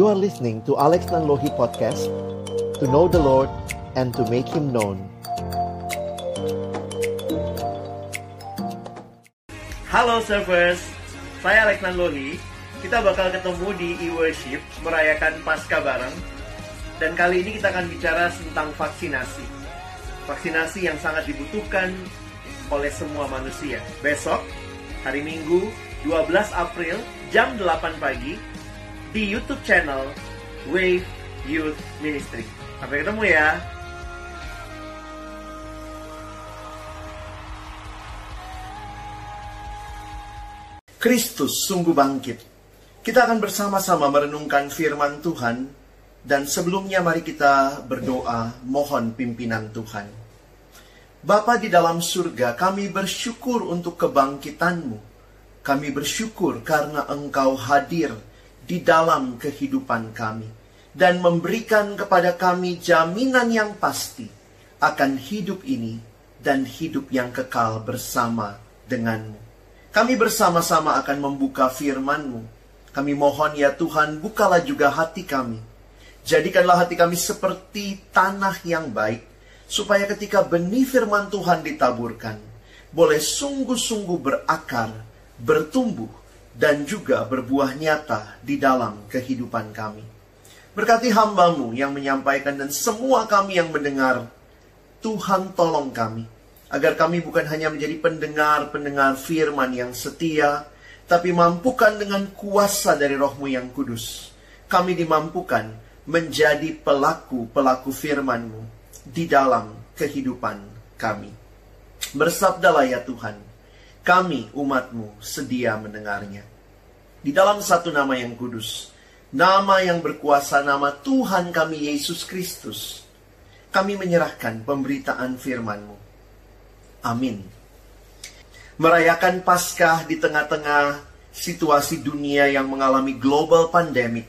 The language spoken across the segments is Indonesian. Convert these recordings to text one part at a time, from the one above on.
You are listening to Alex Nanlohi Podcast To know the Lord and to make Him known Halo servers, saya Alex Nanlohi. Kita bakal ketemu di e-worship merayakan Pasca bareng. Dan kali ini kita akan bicara tentang vaksinasi. Vaksinasi yang sangat dibutuhkan oleh semua manusia. Besok, hari Minggu, 12 April, jam 8 pagi, di YouTube channel Wave Youth Ministry. Sampai ketemu ya. Kristus sungguh bangkit. Kita akan bersama-sama merenungkan firman Tuhan dan sebelumnya mari kita berdoa mohon pimpinan Tuhan. Bapa di dalam surga, kami bersyukur untuk kebangkitanmu. Kami bersyukur karena engkau hadir di dalam kehidupan kami dan memberikan kepada kami jaminan yang pasti akan hidup ini dan hidup yang kekal bersama denganmu. Kami bersama-sama akan membuka firman-Mu. Kami mohon ya Tuhan, bukalah juga hati kami. Jadikanlah hati kami seperti tanah yang baik, supaya ketika benih firman Tuhan ditaburkan, boleh sungguh-sungguh berakar, bertumbuh, dan juga berbuah nyata di dalam kehidupan kami. Berkati hambamu yang menyampaikan dan semua kami yang mendengar, Tuhan tolong kami agar kami bukan hanya menjadi pendengar-pendengar firman yang setia, tapi mampukan dengan kuasa dari rohmu yang kudus. Kami dimampukan menjadi pelaku-pelaku firman-Mu di dalam kehidupan kami. Bersabdalah ya Tuhan, kami umatmu sedia mendengarnya. Di dalam satu nama yang kudus, nama yang berkuasa, nama Tuhan kami Yesus Kristus, kami menyerahkan pemberitaan firman-Mu Amin. Merayakan Paskah di tengah-tengah situasi dunia yang mengalami global pandemic,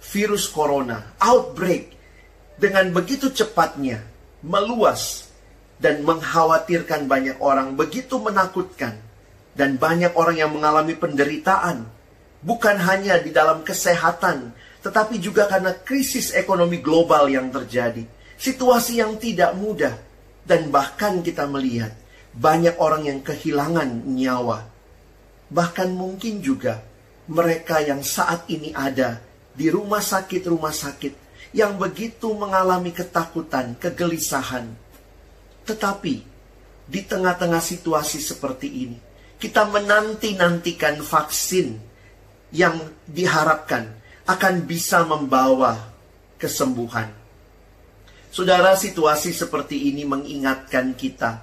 virus corona, outbreak, dengan begitu cepatnya meluas dan mengkhawatirkan banyak orang, begitu menakutkan, dan banyak orang yang mengalami penderitaan, bukan hanya di dalam kesehatan, tetapi juga karena krisis ekonomi global yang terjadi, situasi yang tidak mudah, dan bahkan kita melihat banyak orang yang kehilangan nyawa. Bahkan mungkin juga mereka yang saat ini ada di rumah sakit-rumah sakit yang begitu mengalami ketakutan, kegelisahan. Tetapi di tengah-tengah situasi seperti ini, kita menanti-nantikan vaksin yang diharapkan akan bisa membawa kesembuhan. Saudara, situasi seperti ini mengingatkan kita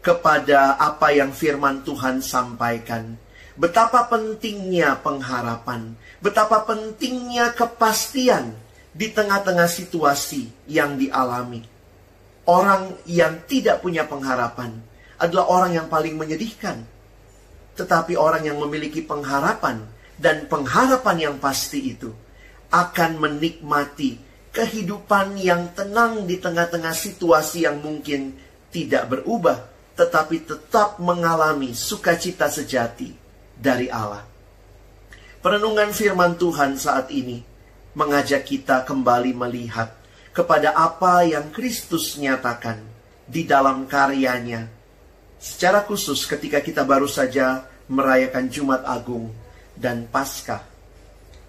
kepada apa yang firman Tuhan sampaikan. Betapa pentingnya pengharapan, betapa pentingnya kepastian di tengah-tengah situasi yang dialami. Orang yang tidak punya pengharapan adalah orang yang paling menyedihkan. Tetapi orang yang memiliki pengharapan dan pengharapan yang pasti itu akan menikmati kehidupan yang tenang di tengah-tengah situasi yang mungkin tidak berubah tetapi tetap mengalami sukacita sejati dari Allah. Perenungan firman Tuhan saat ini mengajak kita kembali melihat kepada apa yang Kristus nyatakan di dalam karyanya. Secara khusus ketika kita baru saja merayakan Jumat Agung dan Paskah.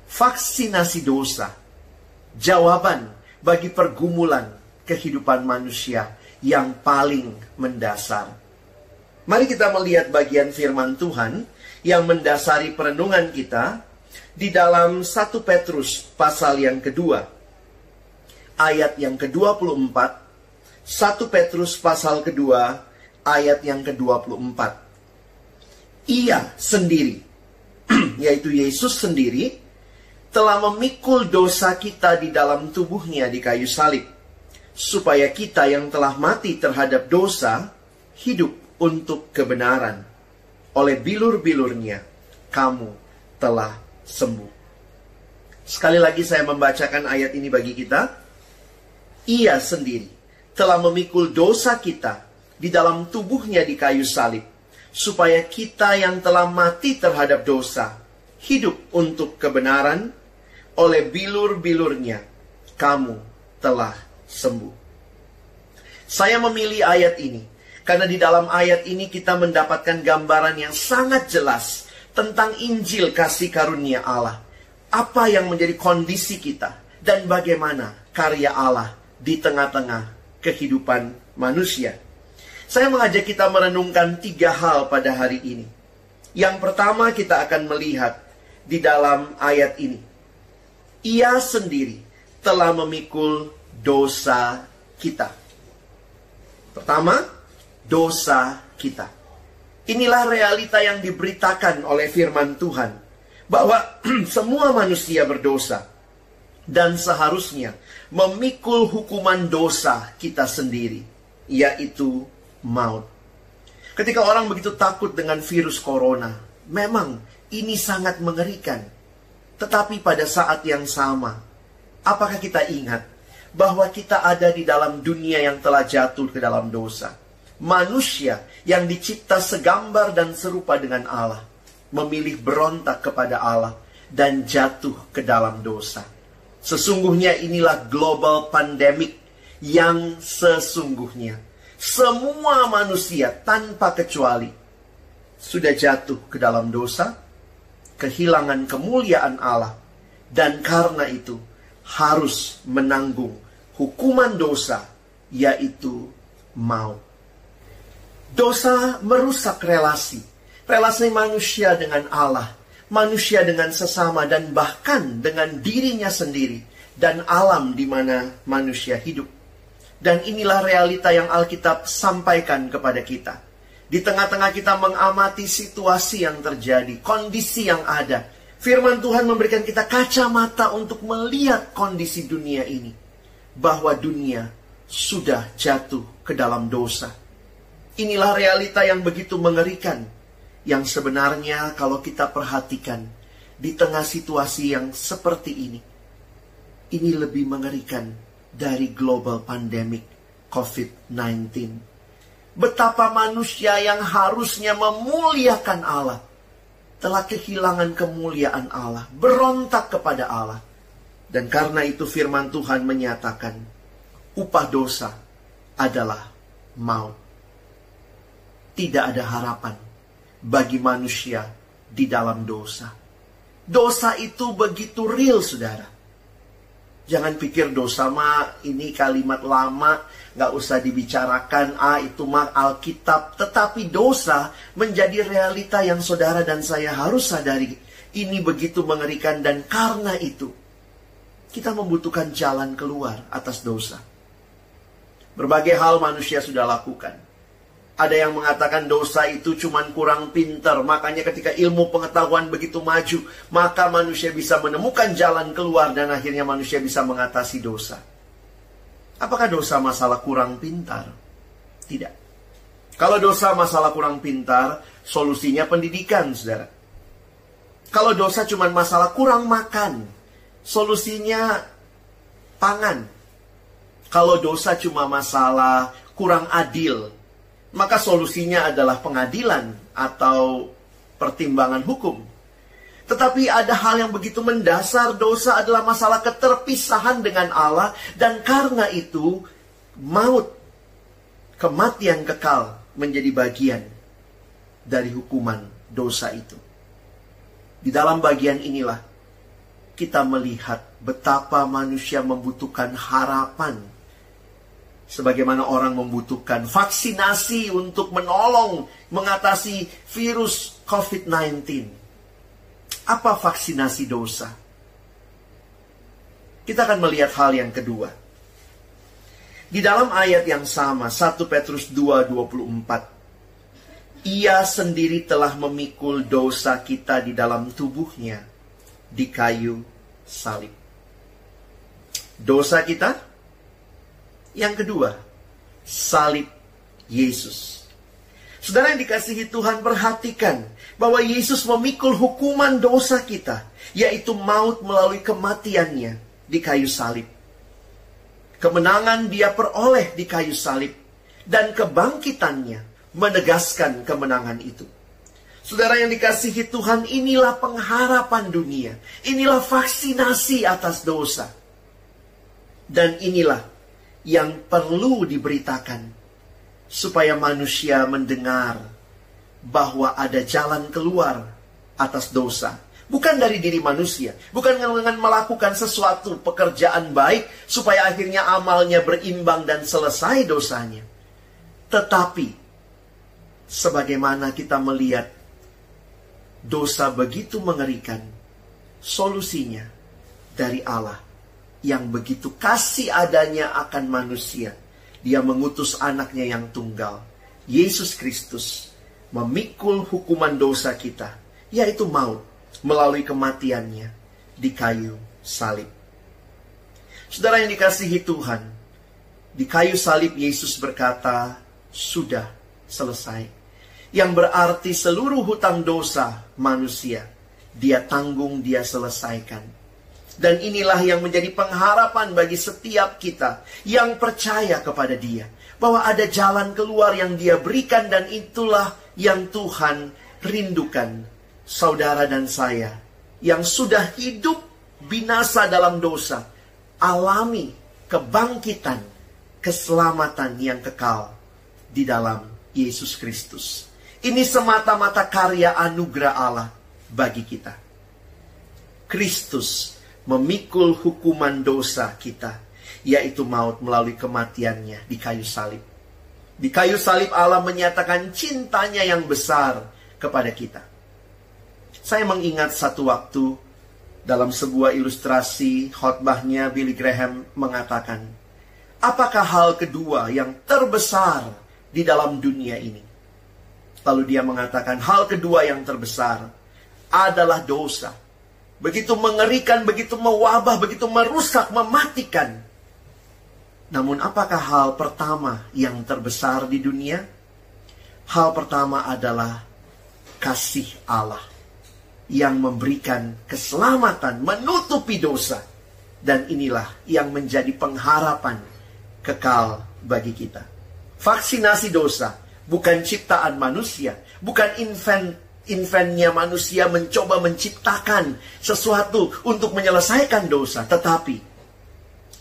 Vaksinasi dosa. Jawaban bagi pergumulan kehidupan manusia yang paling mendasar. Mari kita melihat bagian firman Tuhan yang mendasari perenungan kita di dalam 1 Petrus pasal yang kedua. Ayat yang ke-24, 1 Petrus pasal kedua, ayat yang ke-24. Ia sendiri, yaitu Yesus sendiri, telah memikul dosa kita di dalam tubuhnya di kayu salib supaya kita yang telah mati terhadap dosa hidup untuk kebenaran. Oleh bilur-bilurnya, kamu telah sembuh. Sekali lagi saya membacakan ayat ini bagi kita. Ia sendiri telah memikul dosa kita di dalam tubuhnya di kayu salib, supaya kita yang telah mati terhadap dosa hidup untuk kebenaran. oleh bilur-bilurnya kamu telah sembuh. Saya memilih ayat ini karena di dalam ayat ini kita mendapatkan gambaran yang sangat jelas tentang Injil kasih karunia Allah. Apa yang menjadi kondisi kita dan bagaimana karya Allah di tengah-tengah kehidupan manusia. Saya mengajak kita merenungkan tiga hal pada hari ini. Yang pertama kita akan melihat di dalam ayat ini. Ia sendiri telah memikul dosa kita. Pertama, dosa kita. Inilah realita yang diberitakan oleh firman Tuhan. Bahwa semua manusia berdosa. Dan seharusnya memikul hukuman dosa kita sendiri. Yaitu maut. Ketika orang begitu takut dengan virus corona. Memang ini sangat mengerikan. Tetapi pada saat yang sama. Apakah kita ingat bahwa kita ada di dalam dunia yang telah jatuh ke dalam dosa? manusia yang dicipta segambar dan serupa dengan Allah memilih berontak kepada Allah dan jatuh ke dalam dosa. Sesungguhnya inilah global pandemic yang sesungguhnya semua manusia tanpa kecuali sudah jatuh ke dalam dosa, kehilangan kemuliaan Allah, dan karena itu harus menanggung hukuman dosa, yaitu maut. Dosa merusak relasi. Relasi manusia dengan Allah, manusia dengan sesama, dan bahkan dengan dirinya sendiri, dan alam di mana manusia hidup. Dan inilah realita yang Alkitab sampaikan kepada kita. Di tengah-tengah kita mengamati situasi yang terjadi, kondisi yang ada. Firman Tuhan memberikan kita kacamata untuk melihat kondisi dunia ini. Bahwa dunia sudah jatuh ke dalam dosa Inilah realita yang begitu mengerikan. Yang sebenarnya kalau kita perhatikan di tengah situasi yang seperti ini. Ini lebih mengerikan dari global pandemic COVID-19. Betapa manusia yang harusnya memuliakan Allah telah kehilangan kemuliaan Allah, berontak kepada Allah. Dan karena itu firman Tuhan menyatakan, upah dosa adalah maut tidak ada harapan bagi manusia di dalam dosa. Dosa itu begitu real, saudara. Jangan pikir dosa mah ini kalimat lama, nggak usah dibicarakan. Ah itu mah Alkitab. Tetapi dosa menjadi realita yang saudara dan saya harus sadari. Ini begitu mengerikan dan karena itu kita membutuhkan jalan keluar atas dosa. Berbagai hal manusia sudah lakukan. Ada yang mengatakan dosa itu cuma kurang pintar. Makanya ketika ilmu pengetahuan begitu maju, maka manusia bisa menemukan jalan keluar dan akhirnya manusia bisa mengatasi dosa. Apakah dosa masalah kurang pintar? Tidak. Kalau dosa masalah kurang pintar, solusinya pendidikan, saudara. Kalau dosa cuma masalah kurang makan, solusinya pangan. Kalau dosa cuma masalah kurang adil, maka solusinya adalah pengadilan atau pertimbangan hukum. Tetapi ada hal yang begitu mendasar, dosa adalah masalah keterpisahan dengan Allah, dan karena itu maut, kematian kekal menjadi bagian dari hukuman dosa itu. Di dalam bagian inilah kita melihat betapa manusia membutuhkan harapan Sebagaimana orang membutuhkan vaksinasi untuk menolong mengatasi virus COVID-19. Apa vaksinasi dosa? Kita akan melihat hal yang kedua. Di dalam ayat yang sama, 1 Petrus 2:24, ia sendiri telah memikul dosa kita di dalam tubuhnya di kayu salib. Dosa kita yang kedua, salib Yesus. Saudara yang dikasihi Tuhan, perhatikan bahwa Yesus memikul hukuman dosa kita, yaitu maut melalui kematiannya di kayu salib. Kemenangan dia peroleh di kayu salib, dan kebangkitannya menegaskan kemenangan itu. Saudara yang dikasihi Tuhan, inilah pengharapan dunia. Inilah vaksinasi atas dosa. Dan inilah yang perlu diberitakan supaya manusia mendengar bahwa ada jalan keluar atas dosa. Bukan dari diri manusia, bukan dengan melakukan sesuatu pekerjaan baik supaya akhirnya amalnya berimbang dan selesai dosanya. Tetapi sebagaimana kita melihat dosa begitu mengerikan, solusinya dari Allah yang begitu kasih adanya akan manusia. Dia mengutus anaknya yang tunggal, Yesus Kristus, memikul hukuman dosa kita, yaitu maut, melalui kematiannya di kayu salib. Saudara yang dikasihi Tuhan, di kayu salib Yesus berkata, sudah selesai yang berarti seluruh hutang dosa manusia dia tanggung, dia selesaikan. Dan inilah yang menjadi pengharapan bagi setiap kita yang percaya kepada Dia, bahwa ada jalan keluar yang Dia berikan, dan itulah yang Tuhan rindukan. Saudara dan saya yang sudah hidup binasa dalam dosa, alami kebangkitan, keselamatan yang kekal di dalam Yesus Kristus. Ini semata-mata karya anugerah Allah bagi kita. Kristus memikul hukuman dosa kita, yaitu maut melalui kematiannya di kayu salib. Di kayu salib Allah menyatakan cintanya yang besar kepada kita. Saya mengingat satu waktu dalam sebuah ilustrasi khotbahnya Billy Graham mengatakan, apakah hal kedua yang terbesar di dalam dunia ini? Lalu dia mengatakan hal kedua yang terbesar adalah dosa. Begitu mengerikan, begitu mewabah, begitu merusak, mematikan. Namun apakah hal pertama yang terbesar di dunia? Hal pertama adalah kasih Allah yang memberikan keselamatan, menutupi dosa. Dan inilah yang menjadi pengharapan kekal bagi kita. Vaksinasi dosa bukan ciptaan manusia, bukan invent inventnya manusia mencoba menciptakan sesuatu untuk menyelesaikan dosa, tetapi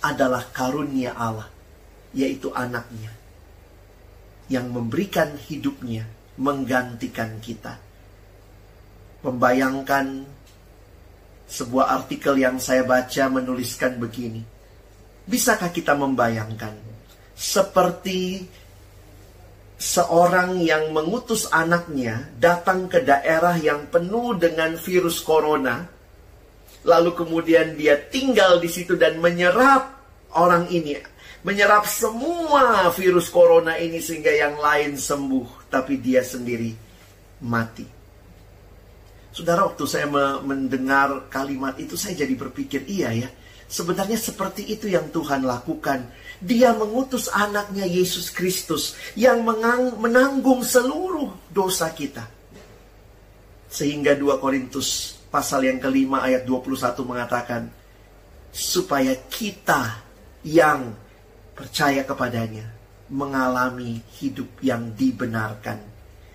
adalah karunia Allah, yaitu anaknya yang memberikan hidupnya menggantikan kita. Membayangkan sebuah artikel yang saya baca menuliskan begini. Bisakah kita membayangkan seperti seorang yang mengutus anaknya datang ke daerah yang penuh dengan virus corona, lalu kemudian dia tinggal di situ dan menyerap orang ini, menyerap semua virus corona ini sehingga yang lain sembuh, tapi dia sendiri mati. Saudara, waktu saya mendengar kalimat itu, saya jadi berpikir, iya ya, sebenarnya seperti itu yang Tuhan lakukan dia mengutus anaknya Yesus Kristus yang menanggung seluruh dosa kita. Sehingga 2 Korintus pasal yang kelima ayat 21 mengatakan, supaya kita yang percaya kepadanya mengalami hidup yang dibenarkan.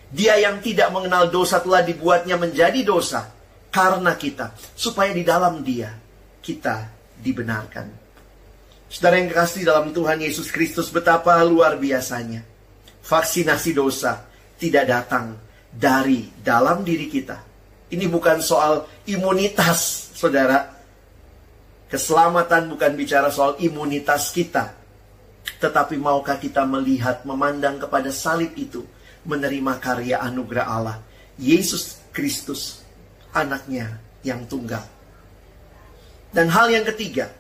Dia yang tidak mengenal dosa telah dibuatnya menjadi dosa karena kita, supaya di dalam dia kita dibenarkan. Saudara yang kasih dalam Tuhan Yesus Kristus betapa luar biasanya. Vaksinasi dosa tidak datang dari dalam diri kita. Ini bukan soal imunitas, saudara. Keselamatan bukan bicara soal imunitas kita. Tetapi maukah kita melihat, memandang kepada salib itu, menerima karya anugerah Allah. Yesus Kristus, anaknya yang tunggal. Dan hal yang ketiga,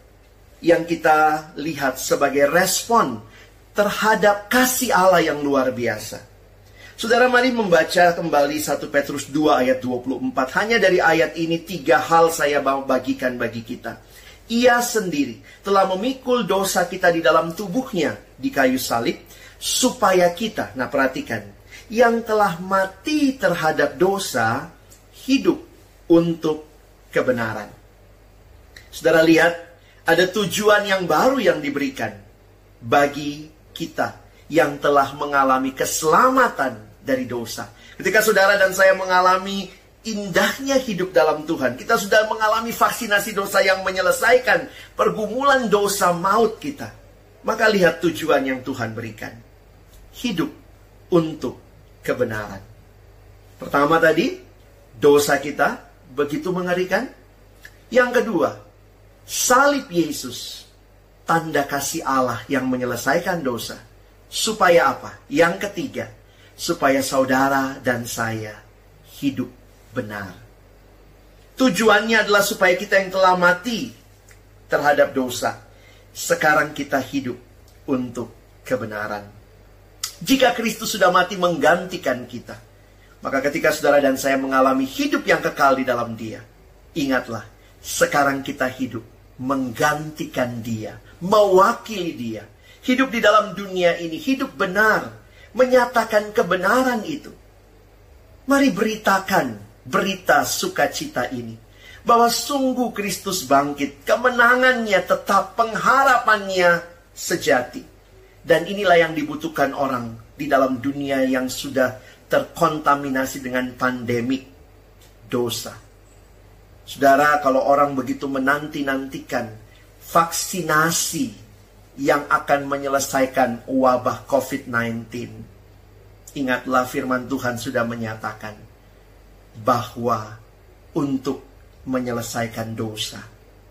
yang kita lihat sebagai respon terhadap kasih Allah yang luar biasa. Saudara mari membaca kembali 1 Petrus 2 ayat 24. Hanya dari ayat ini tiga hal saya mau bagikan bagi kita. Ia sendiri telah memikul dosa kita di dalam tubuhnya di kayu salib supaya kita, nah perhatikan, yang telah mati terhadap dosa hidup untuk kebenaran. Saudara lihat ada tujuan yang baru yang diberikan bagi kita yang telah mengalami keselamatan dari dosa. Ketika saudara dan saya mengalami indahnya hidup dalam Tuhan, kita sudah mengalami vaksinasi dosa yang menyelesaikan pergumulan dosa maut kita. Maka lihat tujuan yang Tuhan berikan. Hidup untuk kebenaran. Pertama tadi, dosa kita begitu mengerikan. Yang kedua, salib Yesus, tanda kasih Allah yang menyelesaikan dosa. Supaya apa? Yang ketiga, supaya saudara dan saya hidup benar. Tujuannya adalah supaya kita yang telah mati terhadap dosa, sekarang kita hidup untuk kebenaran. Jika Kristus sudah mati menggantikan kita, maka ketika saudara dan saya mengalami hidup yang kekal di dalam Dia, ingatlah, sekarang kita hidup menggantikan Dia, mewakili Dia hidup di dalam dunia ini, hidup benar, menyatakan kebenaran itu. Mari beritakan berita sukacita ini. Bahwa sungguh Kristus bangkit, kemenangannya tetap, pengharapannya sejati. Dan inilah yang dibutuhkan orang di dalam dunia yang sudah terkontaminasi dengan pandemik dosa. Saudara, kalau orang begitu menanti-nantikan vaksinasi yang akan menyelesaikan wabah COVID-19. Ingatlah firman Tuhan sudah menyatakan bahwa untuk menyelesaikan dosa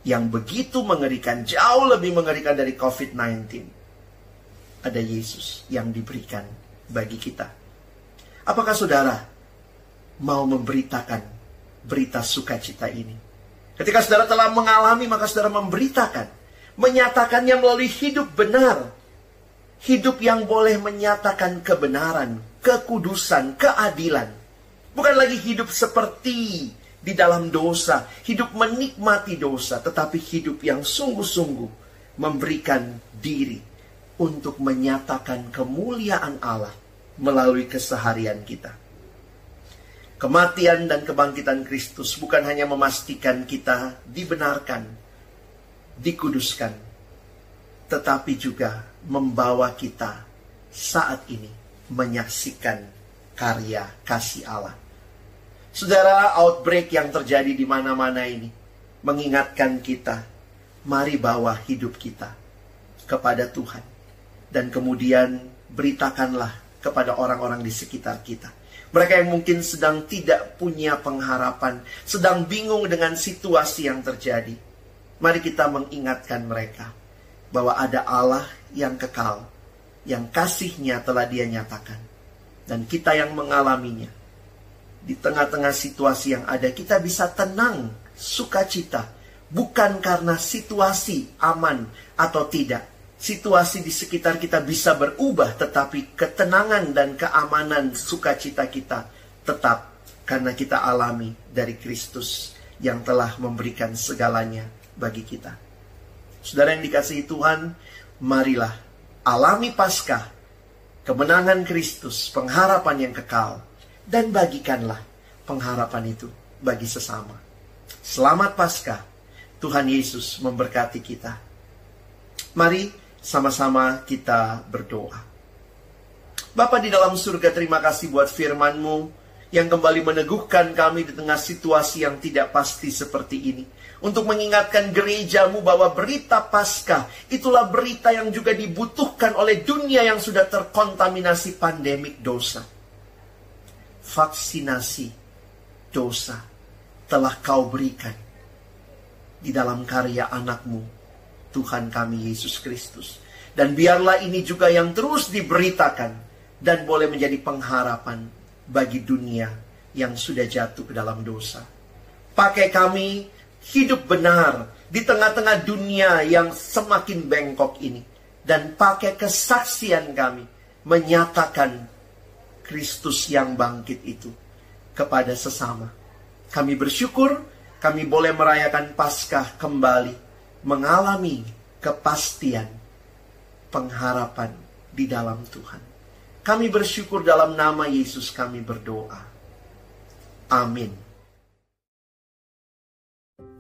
yang begitu mengerikan, jauh lebih mengerikan dari COVID-19, ada Yesus yang diberikan bagi kita. Apakah saudara mau memberitakan berita sukacita ini? Ketika saudara telah mengalami, maka saudara memberitakan menyatakannya melalui hidup benar. Hidup yang boleh menyatakan kebenaran, kekudusan, keadilan. Bukan lagi hidup seperti di dalam dosa, hidup menikmati dosa, tetapi hidup yang sungguh-sungguh memberikan diri untuk menyatakan kemuliaan Allah melalui keseharian kita. Kematian dan kebangkitan Kristus bukan hanya memastikan kita dibenarkan, dikuduskan, tetapi juga membawa kita saat ini menyaksikan karya kasih Allah. Saudara, outbreak yang terjadi di mana-mana ini mengingatkan kita, mari bawa hidup kita kepada Tuhan. Dan kemudian beritakanlah kepada orang-orang di sekitar kita. Mereka yang mungkin sedang tidak punya pengharapan, sedang bingung dengan situasi yang terjadi Mari kita mengingatkan mereka bahwa ada Allah yang kekal, yang kasihnya telah dia nyatakan. Dan kita yang mengalaminya. Di tengah-tengah situasi yang ada, kita bisa tenang, sukacita. Bukan karena situasi aman atau tidak. Situasi di sekitar kita bisa berubah, tetapi ketenangan dan keamanan sukacita kita tetap karena kita alami dari Kristus yang telah memberikan segalanya bagi kita. Saudara yang dikasihi Tuhan, marilah alami Paskah, kemenangan Kristus, pengharapan yang kekal, dan bagikanlah pengharapan itu bagi sesama. Selamat Paskah, Tuhan Yesus memberkati kita. Mari sama-sama kita berdoa. Bapa di dalam surga, terima kasih buat firman-Mu yang kembali meneguhkan kami di tengah situasi yang tidak pasti seperti ini untuk mengingatkan gerejamu bahwa berita Paskah itulah berita yang juga dibutuhkan oleh dunia yang sudah terkontaminasi pandemik dosa. Vaksinasi dosa telah kau berikan di dalam karya anakmu, Tuhan kami Yesus Kristus. Dan biarlah ini juga yang terus diberitakan dan boleh menjadi pengharapan bagi dunia yang sudah jatuh ke dalam dosa. Pakai kami hidup benar di tengah-tengah dunia yang semakin bengkok ini. Dan pakai kesaksian kami menyatakan Kristus yang bangkit itu kepada sesama. Kami bersyukur kami boleh merayakan Paskah kembali, mengalami kepastian, pengharapan di dalam Tuhan. Kami bersyukur dalam nama Yesus kami berdoa. Amin.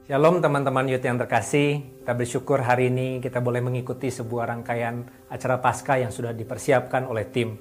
Shalom teman-teman youth yang terkasih, kita bersyukur hari ini kita boleh mengikuti sebuah rangkaian acara Paskah yang sudah dipersiapkan oleh tim